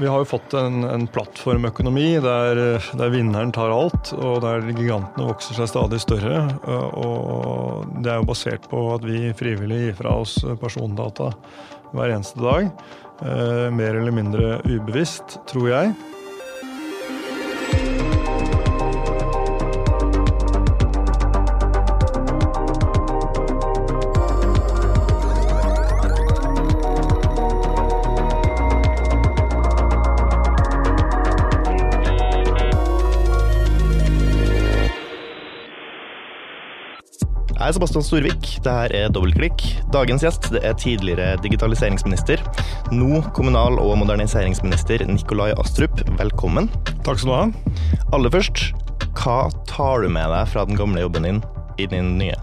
vi har jo fått en, en plattformøkonomi der, der, vinneren tar alt, og der gigantene vokser seg stadig større. Og det er jo basert på at vi frivillig gir fra oss persondata hver eneste dag. Eh, mer eller mindre ubevisst, tror jeg. Jeg er Sebastian Storvik. Det her er Dobbeltklikk. Dagens gjest det er tidligere digitaliseringsminister, nå kommunal- og moderniseringsminister Nikolai Astrup. Velkommen. Takk skal du ha. Aller først, hva tar du med deg fra den gamle jobben din i din nye?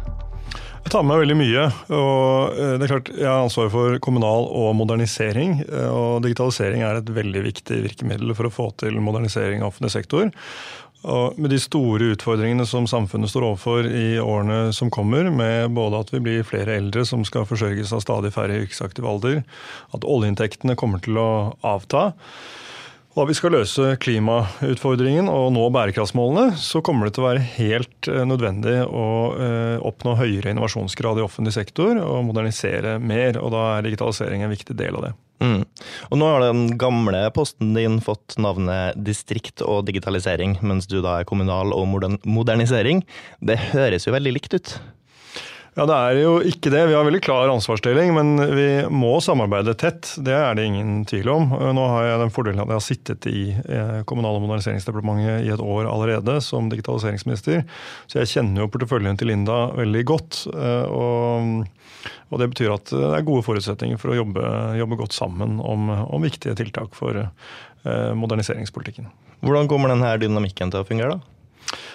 Jeg tar med meg veldig mye. og eh, det er klart Jeg har ansvar for kommunal og modernisering. Eh, og Digitalisering er et veldig viktig virkemiddel for å få til modernisering av offentlig sektor. Og med de store utfordringene som samfunnet står overfor i årene som kommer, med både at vi blir flere eldre som skal forsørges av stadig færre i yrkesaktiv alder, at oljeinntektene kommer til å avta, at vi skal løse klimautfordringen og nå bærekraftsmålene, så kommer det til å være helt eh, nødvendig å eh, oppnå høyere innovasjonsgrad i offentlig sektor og modernisere mer. og Da er digitalisering en viktig del av det. Mm. Og nå har den gamle posten din fått navnet distrikt og digitalisering, mens du da er kommunal og modernisering. Det høres jo veldig likt ut? Ja, det er jo ikke det. Vi har veldig klar ansvarsdeling, men vi må samarbeide tett. Det er det ingen tvil om. Nå har jeg den fordelen at jeg har sittet i eh, Kommunal- og moderniseringsdepartementet i et år allerede som digitaliseringsminister, så jeg kjenner jo porteføljen til Linda veldig godt. Eh, og og det betyr at det er gode forutsetninger for å jobbe, jobbe godt sammen om, om, viktige tiltak for eh, moderniseringspolitikken. Hvordan kommer denne dynamikken til å fungere, da?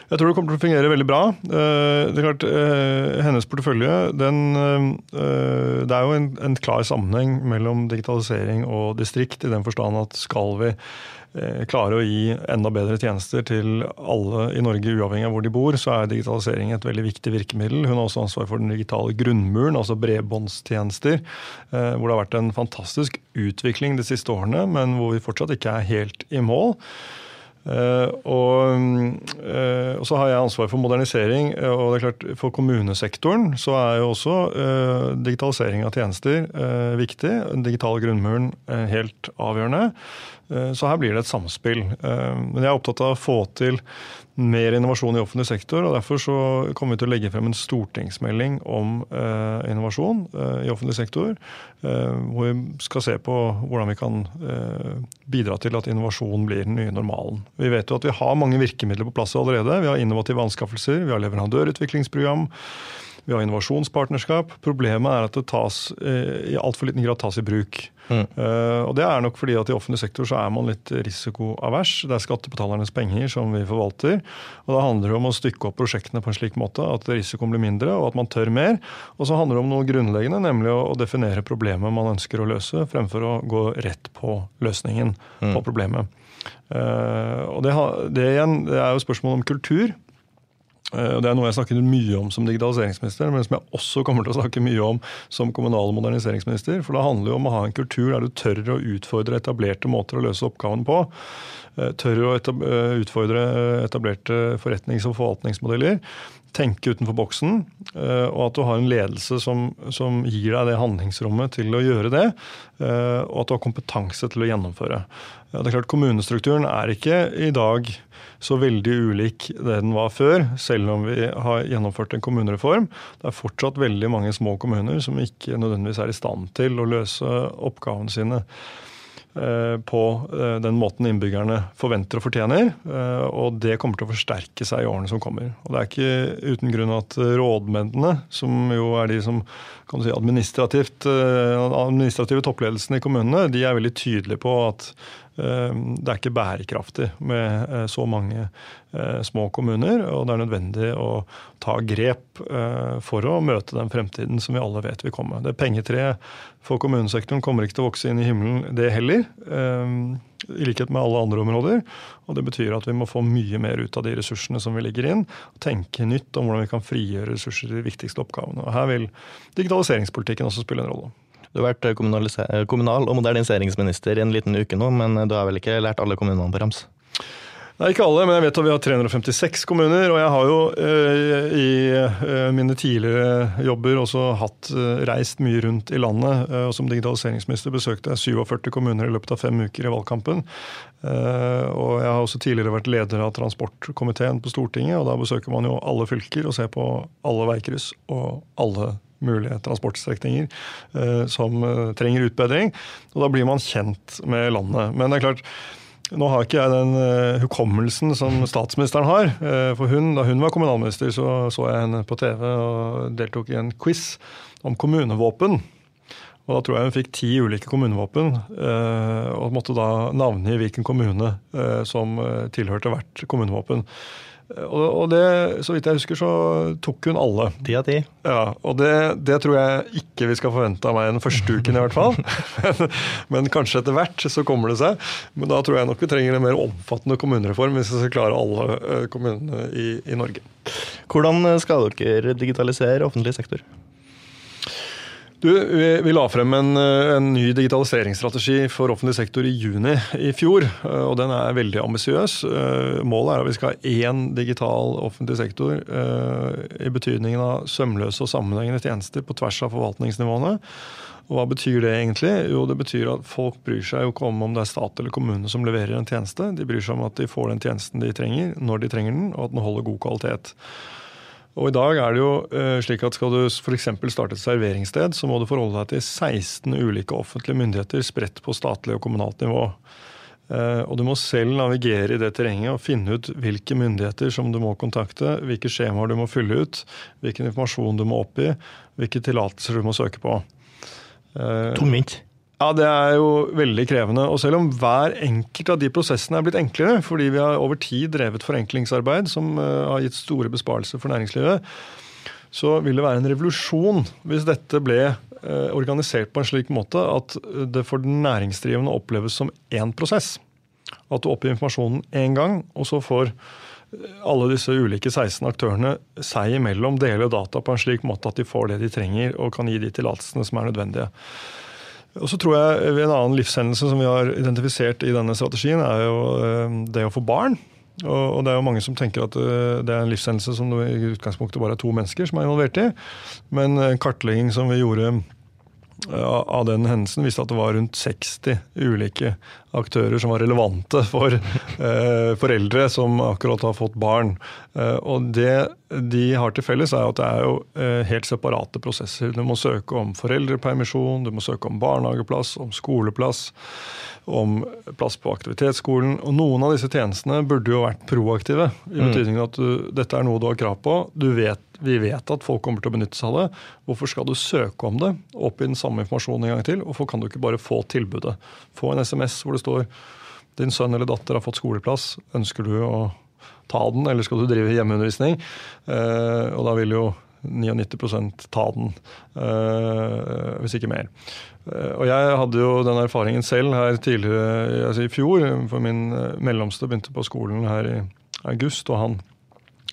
Jeg tror det kommer til å fungere veldig bra. Eh, det er klart, eh, Hennes portefølje den, eh, Det er jo en, en klar sammenheng mellom digitalisering og distrikt, i den forstand at skal vi klare å gi enda bedre tjenester til alle i Norge, uavhengig av hvor de bor, så er digitalisering et veldig viktig virkemiddel. Hun har også ansvar for den digitale grunnmuren, altså bredbåndstjenester, hvor det har vært en fantastisk utvikling de siste årene, men hvor vi fortsatt ikke er helt i mål. Uh, og, uh, og, så har jeg ansvar for modernisering. Uh, og det er klart For kommunesektoren så er jo også digitalisering av tjenester viktig. Den digitale grunnmuren helt avgjørende. Så her blir det et samspill. men jeg er opptatt av å få til mer innovasjon i offentlig sektor. og Derfor så kommer vi til å legge frem en stortingsmelding om eh, innovasjon eh, i offentlig sektor. Eh, hvor vi skal se på hvordan vi kan eh, bidra til at innovasjon blir den nye normalen. Vi vet jo at vi har mange virkemidler på plass allerede. Vi har innovative anskaffelser, vi har leverandørutviklingsprogram. Vi har innovasjonspartnerskap. Problemet er at det tas, eh, i altfor liten grad tas i bruk. Mm. Uh, og Det er nok fordi at i offentlig sektor så er man litt risikoavers. Det er skattebetalernes penger som vi forvalter. og Da handler det om å stykke opp prosjektene på en slik måte at risikoen blir mindre og at man tør mer. Og så handler det om noe grunnleggende, nemlig å, å definere problemet man ønsker å løse, fremfor å gå rett på løsningen mm. på problemet. Uh, og det, det, igjen, det er jo spørsmål om kultur. Eh, det er noe jeg snakket mye om som digitaliseringsminister, men som jeg også kommer til å snakke mye om som kommunal- og moderniseringsminister. For det handler jo om å ha en kultur der du tør å utfordre etablerte måter å løse oppgaven på. Eh, tør å eh, utfordre etablerte forretnings- og forvaltningsmodeller. Tenke utenfor boksen. Og at du har en ledelse som, som gir deg det handlingsrommet til å gjøre det. Og at du har kompetanse til å gjennomføre. Det er klart Kommunestrukturen er ikke i dag så veldig ulik det den var før, selv om vi har gjennomført en kommunereform. Det er fortsatt veldig mange små kommuner som ikke nødvendigvis er i stand til å løse oppgavene sine eh, på eh, den måten innbyggerne forventer og fortjener. Eh, og det kommer til å forsterke seg i årene som kommer. Og det er ikke uten grunn at rådmennene, som jo er de som kan du si, administrative toppledelsen i kommunene, de er veldig tydelige på at Eh, det er ikke bærekraftig med eh, så mange eh, små kommuner, og det er nødvendig å ta grep for å møte den fremtiden som vi alle vet vil komme. Det pengetreet for kommunesektoren kommer ikke til å vokse inn i himmelen, det heller. I likhet med alle andre områder. Og det betyr at vi må få mye mer ut av de ressursene som vi legger inn. og Tenke nytt om hvordan vi kan frigjøre ressurser til de viktigste oppgavene. Og Her vil digitaliseringspolitikken også spille en rolle. Du har vært kommunal- og moderniseringsminister i en liten uke nå, men du har vel ikke lært alle kommunene på rams? Nei, ikke alle, men jeg vet at vi har 356 kommuner. Og jeg har jo eh, i eh, mine tidligere jobber også hatt eh, reist mye rundt i landet. Eh, og som digitaliseringsminister besøkte jeg 47 kommuner i løpet av fem uker i valgkampen. Eh, og jeg har også tidligere vært leder av transportkomiteen på Stortinget, og da besøker man jo alle fylker og ser på alle veikryss og alle mulige transportstrekninger eh, som trenger utbedring. Og da blir man kjent med landet. Men det er klart, nå har ikke jeg den uh, hukommelsen som statsministeren har. For hun, Da hun var kommunalminister, så så jeg henne på TV og deltok i en quiz om kommunevåpen. Og Da tror jeg hun fikk ti ulike kommunevåpen, og måtte da navngi hvilken kommune som tilhørte hvert kommunevåpen. Og det, så vidt jeg husker, så tok hun alle. Ti av ti. Ja, og det, det, tror jeg ikke vi skal forvente av meg den første uken, i hvert fall. men, men, kanskje etter hvert så kommer det seg. Men da tror jeg nok vi trenger en mer omfattende kommunereform hvis vi skal klare alle eh, kommunene i, i Norge. Hvordan skal dere digitalisere offentlig sektor? Du, vi, la frem en, eh, en, ny digitaliseringsstrategi for offentlig sektor i juni i fjor. Eh, og Den er veldig ambisiøs. Eh, målet er at vi skal ha én digital offentlig sektor i betydningen av sømløse og sammenhengende tjenester på tvers av forvaltningsnivåene. Og Hva betyr det egentlig? Jo, Det betyr at folk bryr seg jo ikke om om det er stat eller kommune som leverer en tjeneste. De bryr seg om at de får den tjenesten de trenger, når de trenger den, og at den holder god kvalitet. Og i dag er det jo uh, slik at Skal du f.eks. starte et serveringssted, så må du forholde deg til 16 ulike offentlige myndigheter spredt på statlig og kommunalt nivå. Uh, og du må selv navigere i det terrenget og finne ut hvilke myndigheter som du må kontakte, hvilke skjemaer du må fylle ut, hvilken informasjon du må oppgi, hvilke tillatelser du må søke på. Uh, Tungvint? Ja, Det er jo veldig krevende. Og selv om hver enkelt av de prosessene er blitt enklere, fordi vi har over tid drevet forenklingsarbeid som eh, har gitt store besparelser for næringslivet, så vil det være en revolusjon hvis dette ble eh, organisert på en slik måte at det for den næringsdrivende oppleves som én prosess. At du oppgir informasjonen én gang, og så får alle disse ulike 16 aktørene seg imellom dele data på en slik måte at de får det de trenger og kan gi de tillatelsene som er nødvendige. Og så tror jeg En annen livshendelse som vi har identifisert i denne strategien, er jo eh, det å få barn. Og det er jo mange som tenker at eh, det er en livshendelse som det i utgangspunktet bare er to mennesker som er involvert i. Men en kartlegging som vi gjorde av den hendelsen viste at det var rundt 60 ulike aktører som var relevante for eh, foreldre som akkurat har fått barn. Eh, og det de har til felles, er at det er jo eh, helt separate prosesser. Du må søke om foreldrepermisjon, du må søke om barnehageplass, om skoleplass om plass på aktivitetsskolen. Og noen av disse tjenestene burde jo vært proaktive. I mm. betydningen at du, dette er noe du har krav på. Vet, vi vet at folk kommer til å benytte seg av det. Hvorfor skal du søke om det? Oppgi den samme informasjonen en gang til. Hvorfor kan du ikke bare få tilbudet? Få en SMS hvor det står din sønn eller datter har fått skoleplass. Ønsker du å ta den, eller skal du drive hjemmeundervisning? Eh, og da vil jo 99% ta den, uh, hvis ikke mer. Uh, og jeg hadde jo den erfaringen selv her tidligere, altså i fjor. For min uh, mellomste begynte på skolen her i august, og han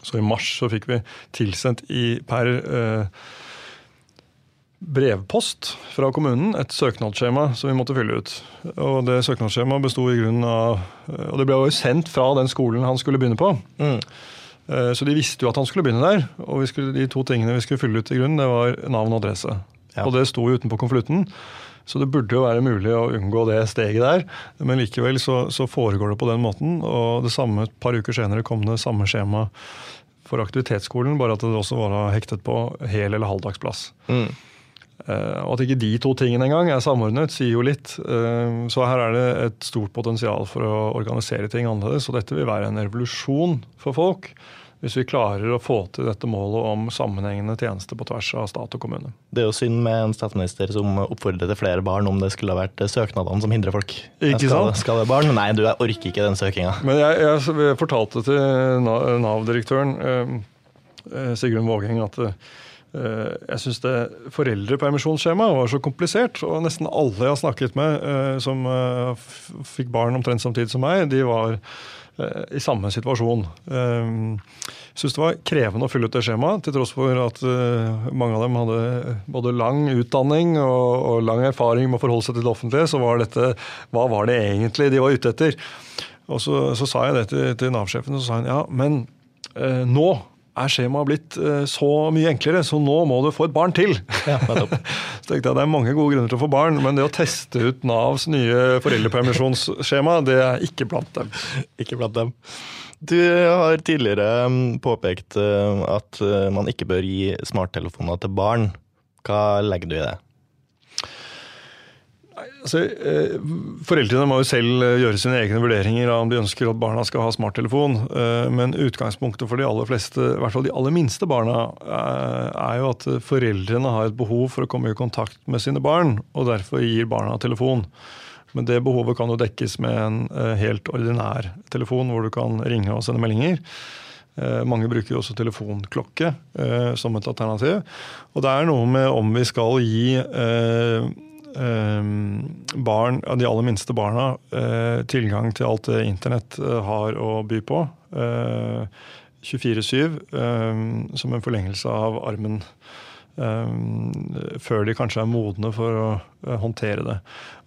Så i mars så fikk vi tilsendt i per brevpost fra kommunen et søknadsskjema som vi måtte fylle ut. Og det søknadsskjemaet besto i grunnen av Og det ble jo sendt fra den skolen han skulle begynne på. Mm. Eh, så de visste jo at han skulle begynne der. Og skulle, de to tingene vi skulle fylle ut i grunnen, det var navn og adresse. Ja. Og det sto jo utenpå konvolutten. Så det burde jo være mulig å unngå det steget der. Men likevel så, så, foregår det på den måten. Og det samme et par uker senere kom det samme skjema for aktivitetsskolen, bare at det også var hektet på hel- eller halvdagsplass. Mm. Uh, at ikke de to tingene engang er samordnet, sier jo litt. Uh, så her er det et stort potensial for å organisere ting annerledes. Og dette vil være en revolusjon for folk hvis vi klarer å få til dette målet om sammenhengende tjenester på tvers av stat og kommune. Det er jo synd med en statsminister som oppfordrer til flere barn om det skulle ha vært søknadene som hindrer folk. Ikke skal, sant? Skal det barn? Nei, du, jeg orker ikke den søkinga. Men jeg, jeg fortalte til Nav-direktøren, eh, Sigrun Vågeng, at jeg syns foreldrepermisjonsskjemaet var så komplisert. Og nesten alle jeg har snakket med som fikk barn omtrent samtidig som meg, de var i samme situasjon. Jeg syns det var krevende å fylle ut det skjemaet, til tross for at mange av dem hadde både lang utdanning og, lang erfaring med å forholde seg til det offentlige. Så var dette Hva var det egentlig de var ute etter? Og så, så sa jeg det til, til Nav-sjefen, og så sa hun ja, men eh, nå er skjemaet blitt eh, så mye enklere, så nå må du få et barn til. Ja, så tenkte jeg Det er mange gode grunner til å få barn, men det å teste ut Navs nye foreldrepermisjonsskjema, det er ikke blant dem. Ikke blant dem. Du har tidligere mm, påpekt eh, at eh, man ikke bør gi smarttelefoner til barn. Hva legger du i det? Altså, foreldrene må jo selv eh, gjøre sine egne vurderinger av om de ønsker at barna skal ha smarttelefon. Eh, men utgangspunktet for de aller fleste, i hvert fall de aller minste barna, er jo at foreldrene har et behov for å komme i kontakt med sine barn, og derfor gir barna telefon. Men det behovet kan jo dekkes med en helt ordinær telefon, hvor du kan ringe og sende meldinger. Mange bruker jo også telefonklokke som et alternativ. Og det er noe med om vi skal gi barn, de aller minste barna eh, tilgang til alt det internett eh, har å by på. 24-7 eh, ehm, som en forlengelse av armen. Før de kanskje er modne for å håndtere det.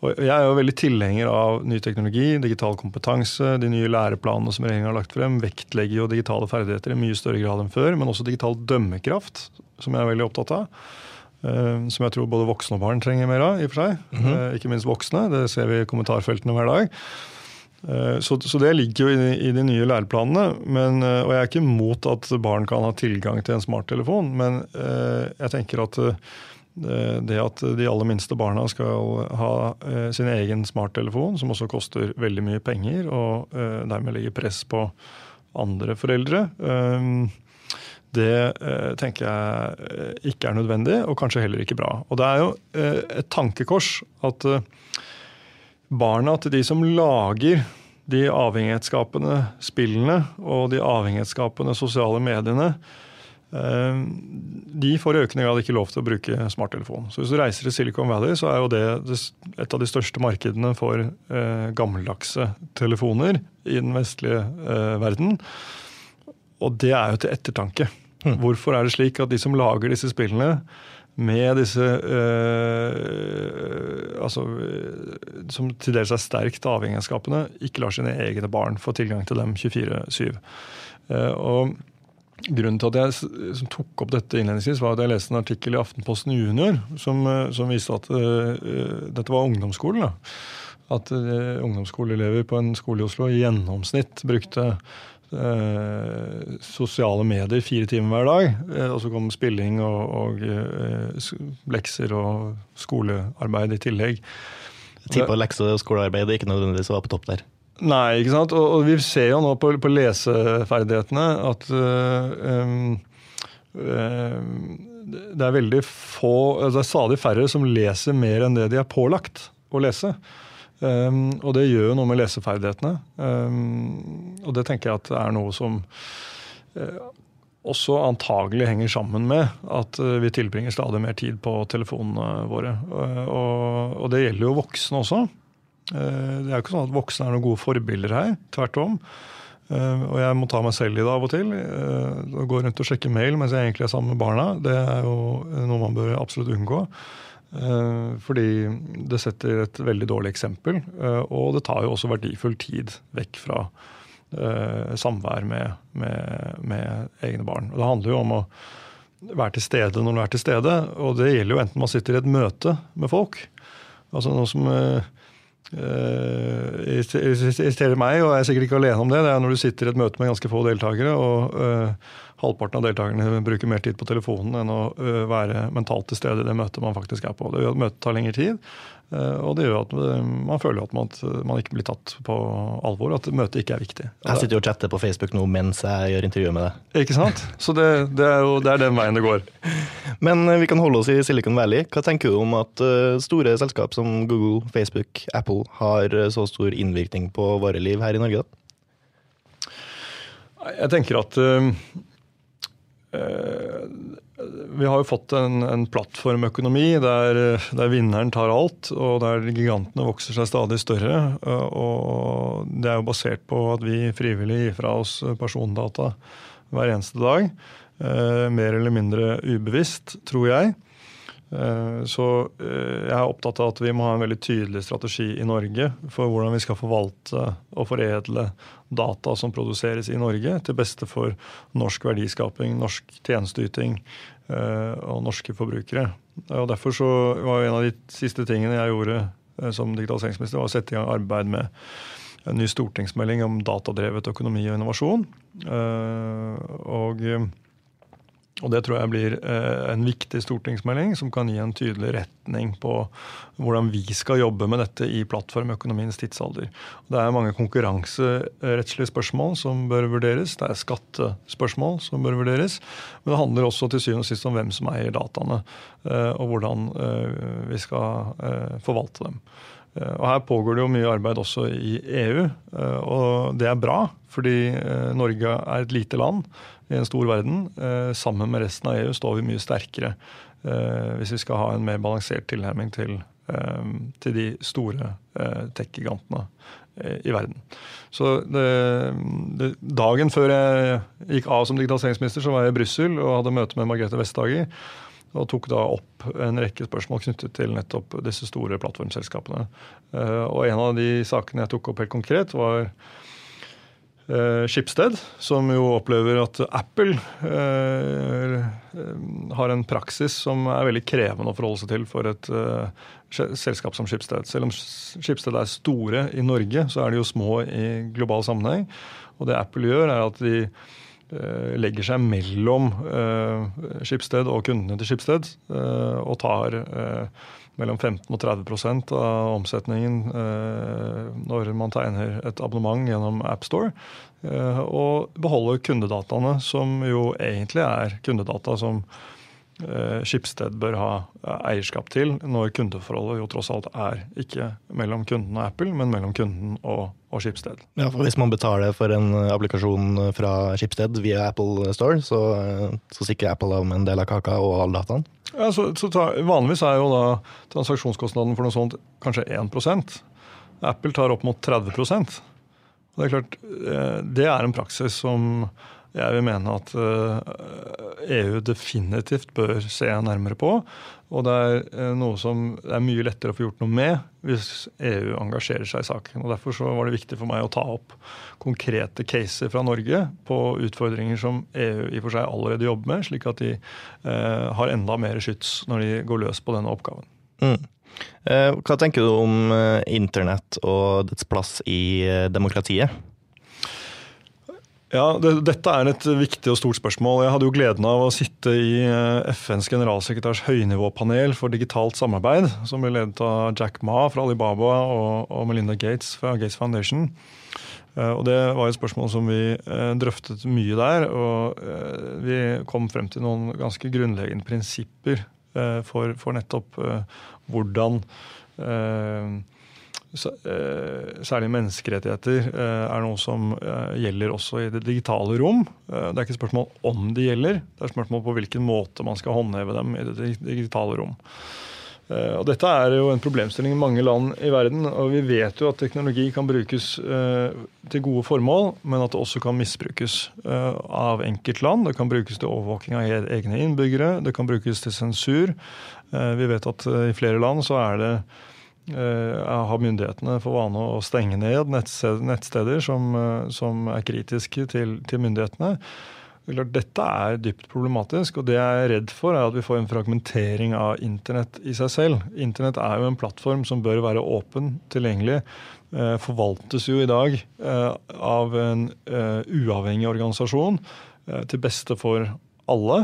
Og jeg er jo veldig tilhenger av ny teknologi, digital kompetanse. De nye læreplanene som regjeringen har lagt frem, vektlegger jo digitale ferdigheter i mye større grad enn før. Men også digital dømmekraft, som jeg er veldig opptatt av. Eh, som jeg tror både voksne og barn trenger mer av. i og for seg. Mm -hmm. Ikke minst voksne. Det ser vi i kommentarfeltene hver dag. Eh, så, så det ligger jo i, i de nye læreplanene. Men, og jeg er ikke imot at barn kan ha tilgang til en smarttelefon, men jeg tenker at det at de aller minste barna skal ha sin egen smarttelefon, som også koster veldig mye penger, og dermed legger press på andre foreldre det eh, tenker jeg eh, ikke er nødvendig, og kanskje heller ikke bra. Og det er jo eh, et tankekors at barna til de som lager de avhengighetsskapende spillene og de avhengighetsskapende sosiale mediene, de får i økende grad ikke lov til å bruke smarttelefon. Så hvis du reiser til Silicon Valley, så er jo det et av de største markedene for gammeldagse telefoner i den vestlige verden. Og det er jo til ettertanke. Mm. Hvorfor er det slik at de som lager disse spillene, med disse øh, altså, Som til dels er sterkt avhengighetsskapende, ikke lar sine egne barn få tilgang til dem 24-7. Uh, og Grunnen til at jeg tok opp dette innledningsvis, var at jeg leste en artikkel i Aftenposten Junior som, øh, som viste at uh, dette var ungdomsskolen. Da. At uh, ungdomsskoleelever på en skole i Oslo i gjennomsnitt brukte Eh, sosiale medier fire timer hver dag. Eh, og så kom spilling og, og eh, lekser og skolearbeid i tillegg. Tid på lekser og skolearbeid ikke nødvendigvis var på topp der. Nei, ikke sant. Og, og vi ser jo nå på, på leseferdighetene at um, det er veldig få altså Det er stadig færre som leser mer enn det de er pålagt å lese. Um, og det gjør jo noe med leseferdighetene. Um, og det tenker jeg at er noe som uh, også antagelig henger sammen med at uh, vi tilbringer stadig mer tid på telefonene våre. Uh, og, og, det gjelder jo voksne også. det er jo ikke sånn at voksne er noen gode forbilder her. Tvert om. og jeg må ta meg selv i det av og til. og gå rundt og sjekke mail mens jeg egentlig er sammen med barna, det er jo noe man bør absolutt unngå. Eh, fordi det setter et veldig dårlig eksempel. Eh, og det tar jo også verdifull tid vekk fra eh, samvær med, med, med, egne barn. Og det handler jo om å være til stede når du er til stede. Og det gjelder jo enten man sitter i et møte med folk. Altså noe som irriterer meg, og jeg er sikkert ikke alene om det, det er når du sitter i et møte med ganske få deltakere. og halvparten av deltakerne bruker mer tid på telefonen enn å øh, være mentalt til stede i det møtet man faktisk er på. Det gjør at møtet tar lengre tid, øh, og det gjør at øh, man føler at man, man ikke blir tatt på alvor, at møtet ikke er viktig. Jeg sitter jo og chatter på Facebook nå mens jeg gjør intervjuet med deg. Ikke sant? Så det, det, er jo det er den veien det går. Men vi kan holde oss i Silicon Valley. Hva tenker du om at store selskap som Google, Facebook, Apple har så stor innvirkning på våre liv her i Norge? da? Jeg tenker at vi har jo fått en, en plattformøkonomi der, der, vinneren tar alt, og der gigantene vokser seg stadig større. Og det er jo basert på at vi frivillig gir fra oss persondata hver eneste dag. Mer eller mindre ubevisst, tror jeg. Eh, så eh, jeg er opptatt av at vi må ha en veldig tydelig strategi i Norge for hvordan vi skal forvalte og foredle data som produseres i Norge, til beste for norsk verdiskaping, norsk tjenesteyting eh, og norske forbrukere. Og Derfor så var en av de siste tingene jeg gjorde som digitaliseringsminister, var å sette i gang arbeid med en ny stortingsmelding om datadrevet økonomi og innovasjon. Og og Det tror jeg blir eh, en viktig stortingsmelding som kan gi en tydelig retning på hvordan vi skal jobbe med dette i plattformøkonomiens tidsalder. Det er mange konkurranserettslige spørsmål som bør vurderes. Det er skattespørsmål som bør vurderes. Men det handler også til syvende og sist om hvem som eier dataene, eh, og hvordan eh, vi skal forvalte dem. Og Her pågår det jo mye arbeid også i EU, og det er bra. Fordi Norge er et lite land i en stor verden. Eh, sammen med resten av EU står vi mye sterkere eh, hvis vi skal ha en mer balansert tilnærming til, eh, til de store tech-gigantene i verden. Så det, det, Dagen før jeg gikk av som digitaliseringsminister, så var jeg i Brussel og hadde møte med Margrethe Vestager. Og tok da opp en rekke spørsmål knyttet til nettopp disse store plattformselskapene. Og en av de sakene jeg tok opp helt konkret, var Skipsted, som jo opplever at Apple eh, har en praksis som er veldig krevende å forholde seg til for et eh, selskap som Skipsted. Selv om Skipsted er store i Norge, så er de jo små i global sammenheng. Og det Apple gjør, er at de eh, legger seg mellom Skipsted og kundene til Schibsted eh, og tar mellom 15 og 30% av omsetningen eh, når man tegner et abonnement gjennom AppStore. Eh, og beholder kundedataene, som jo egentlig er kundedata som eh, Skipsted bør ha eierskap til, når kundeforholdet jo tross alt er ikke mellom kunden og Apple, men mellom kunden og, og Skipsted. Ja, for Hvis man betaler for en applikasjon fra Skipsted via Apple Store, så, så sikrer Apple av med en del av kaka og all dataen? Ja, så, så ta, vanligvis er jo da transaksjonskostnaden for noe sånt kanskje 1% Apple tar opp mot 30% Det er klart, eh, det er en praksis som jeg vil mene at EU eh, e definitivt bør se nærmere på. Og det er eh, noe som det er mye lettere å få gjort noe med hvis EU engasjerer seg i saken. Og Derfor så var det viktig for meg å ta opp konkrete caser fra Norge på utfordringer som EU i og for seg allerede jobber med, slik at de eh, har enda mer skyts når de går løs på denne oppgaven. Mm. Hva tenker du om internett og dets plass i demokratiet? Ja, det, Dette er et viktig og stort spørsmål. Jeg hadde jo gleden av å sitte i eh, FNs generalsekretærs høynivåpanel for digitalt samarbeid, som ble ledet av Jack Ma fra Alibaba og, og Melinda Gates fra Gates Foundation. Eh, og Det var et spørsmål som vi eh, drøftet mye der. og Vi kom frem til noen ganske grunnleggende prinsipper for, for nettopp hvordan særlig menneskerettigheter eh, er noe som eh, gjelder også i det digitale rom. Det er ikke spørsmål om de gjelder, det er spørsmål på hvilken måte man skal håndheve dem i det digitale rom. Og dette er jo en problemstilling i mange land i verden. og Vi vet jo at teknologi kan brukes til gode formål, men at det også kan misbrukes av enkeltland. Det kan brukes til overvåking av egne innbyggere, det kan brukes til sensur. Vi vet at i flere land så er det Eh, har myndighetene for vane å stenge ned nettsteder som, eh, som er kritiske til, til myndighetene. Dette er dypt problematisk, og det jeg er redd for, er at vi får en fragmentering av internett i seg selv. Internett er jo en plattform som bør være åpen, tilgjengelig. Eh, forvaltes jo i dag av en uavhengig organisasjon til beste for alle.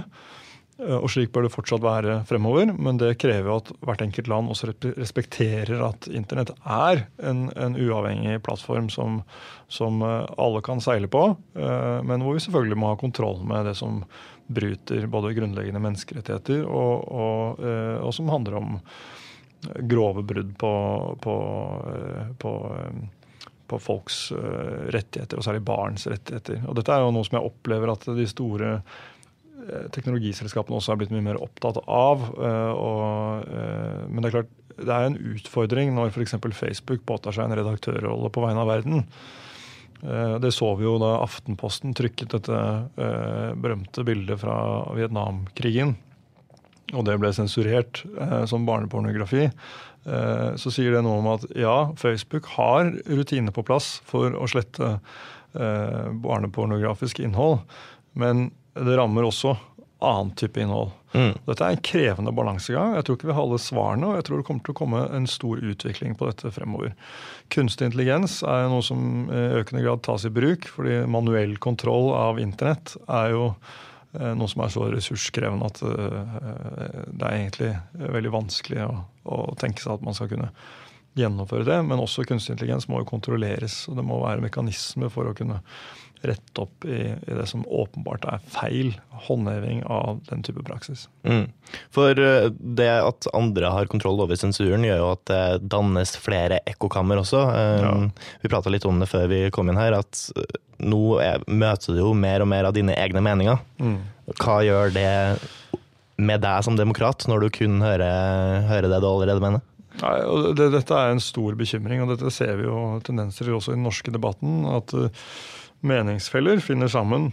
Eh, og slik bør det fortsatt være fremover, men det krever at hvert enkelt land også respekterer at internett er en, en uavhengig plattform som, som, eh, alle kan seile på, eh, men hvor vi selvfølgelig må ha kontroll med det som bryter både grunnleggende menneskerettigheter og, og, og som handler om grove brudd på, på, på, på folks rettigheter, og særlig barns rettigheter. Og Dette er jo noe som jeg opplever at de store teknologiselskapene også er blitt mye mer opptatt av. Og, men det er klart, det er en utfordring når f.eks. Facebook påtar seg en redaktørrolle på vegne av verden. Det så vi jo da Aftenposten trykket dette berømte bildet fra Vietnamkrigen. Og det ble sensurert som barnepornografi. Så sier det noe om at ja, Facebook har rutiner på plass for å slette barnepornografisk innhold. Men det rammer også annen type innhold. Mm. Dette er en krevende balansegang. Jeg tror ikke vi har alle svarene, og jeg tror det kommer til å komme en stor utvikling på dette fremover. Kunstig intelligens er noe som i økende grad tas i bruk, fordi manuell kontroll av internett er jo eh, noe som er så ressurskrevende at eh, det er egentlig veldig vanskelig å, å tenke seg at man skal kunne gjennomføre det. Men også kunstig intelligens må jo kontrolleres, og det må være mekanismer for å kunne rette opp i, i, det som åpenbart er feil håndheving av den type praksis. Mm. For eh, det at andre har kontroll over sensuren, gjør jo at det dannes flere ekkokammer også. Ja. Um, vi prata litt om det før vi kom inn her, at nå er, møter du jo mer og mer av dine egne meninger. Mm. Hva gjør det med deg som demokrat, når du kun hører, hører det du allerede mener? Nei, og det, Dette er en stor bekymring, og dette ser vi jo tendenser også i den norske debatten. at meningsfeller finner sammen.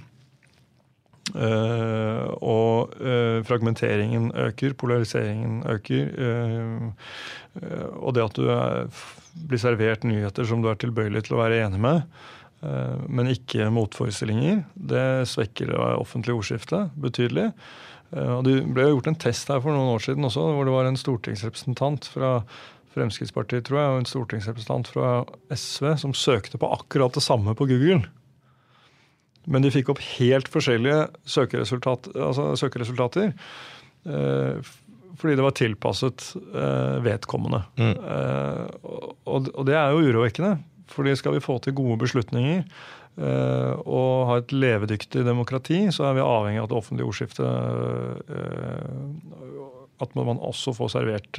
Uh, og uh, fragmenteringen øker, polariseringen øker. Uh, og det at du er, blir servert nyheter som du er tilbøyelig til å være enig med, men ikke motforestillinger, det svekker det offentlige ordskiftet betydelig. og Det ble gjort en test her for noen år siden også, hvor det var en stortingsrepresentant fra Fremskrittspartiet tror jeg, og en stortingsrepresentant fra SV som søkte på akkurat det samme på Google. Men de fikk opp helt forskjellige søkeresultat, altså søkeresultater. Eh, fordi det var tilpasset eh, vedkommende. Mm. Eh, og, og, det er jo urovekkende. fordi skal vi få til gode beslutninger eh, og ha et levedyktig demokrati, så er vi avhengig av det offentlige ordskiftet. Eh, at man også får servert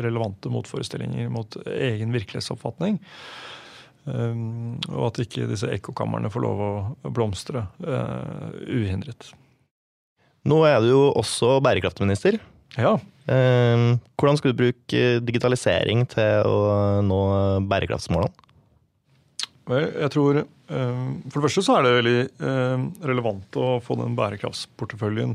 relevante motforestillinger mot egen virkelighetsoppfatning. Um, og at ikke disse ekkokamrene får lov å blomstre uh, uhindret. Nå er du jo også bærekraftminister. Ja. Um, hvordan skal du bruke digitalisering til å nå bærekraftsmålene? Vel, jeg tror um, For det første så er det veldig relevant å få den bærekraftsporteføljen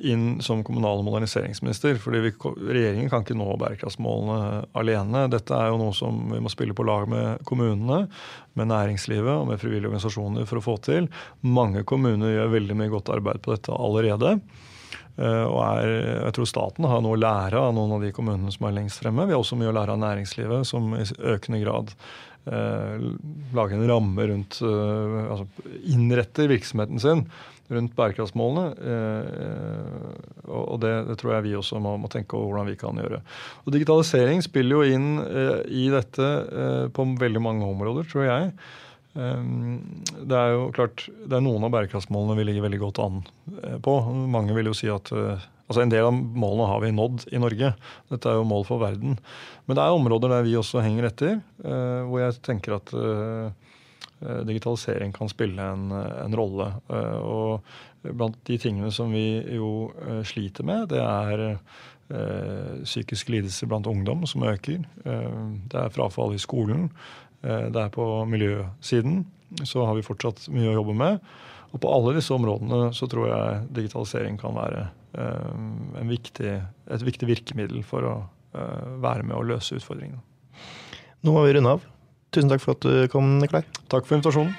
inn som kommunal- og moderniseringsminister. fordi vi, Regjeringen kan ikke nå bærekraftsmålene alene. Dette er jo noe som vi må spille på lag med kommunene, med næringslivet og med frivillige organisasjoner for å få til. Mange kommuner gjør veldig mye godt arbeid på dette allerede. Eh, og er, jeg tror staten har noe å lære av noen av de kommunene som er lengst fremme. Vi har også mye å lære av næringslivet, som i økende grad eh, lager en ramme rundt eh, altså Innretter virksomheten sin rundt bærekraftsmålene. Eh, og det, det, tror jeg vi også må, må, tenke over hvordan vi kan gjøre. Og Digitalisering spiller jo inn eh, i dette eh, på veldig mange områder, tror jeg. Det er jo klart, det er noen av bærekraftsmålene vi ligger veldig godt an på. Mange vil jo si at altså En del av målene har vi nådd i Norge. Dette er jo mål for verden. Men det er områder der vi også henger etter, hvor jeg tenker at digitalisering kan spille en, en rolle. Eh, og blant de tingene som vi jo eh, sliter med, det er psykisk lidelse blant ungdom som øker. Det er frafall i skolen. Det er på miljøsiden. Så har vi fortsatt mye å jobbe med. Og på alle disse områdene så tror jeg digitalisering kan være viktig, et viktig virkemiddel for å være med å løse utfordringene. Nå må vi runde av. Tusen takk for at du kom, Nikolai. Takk for invitasjonen.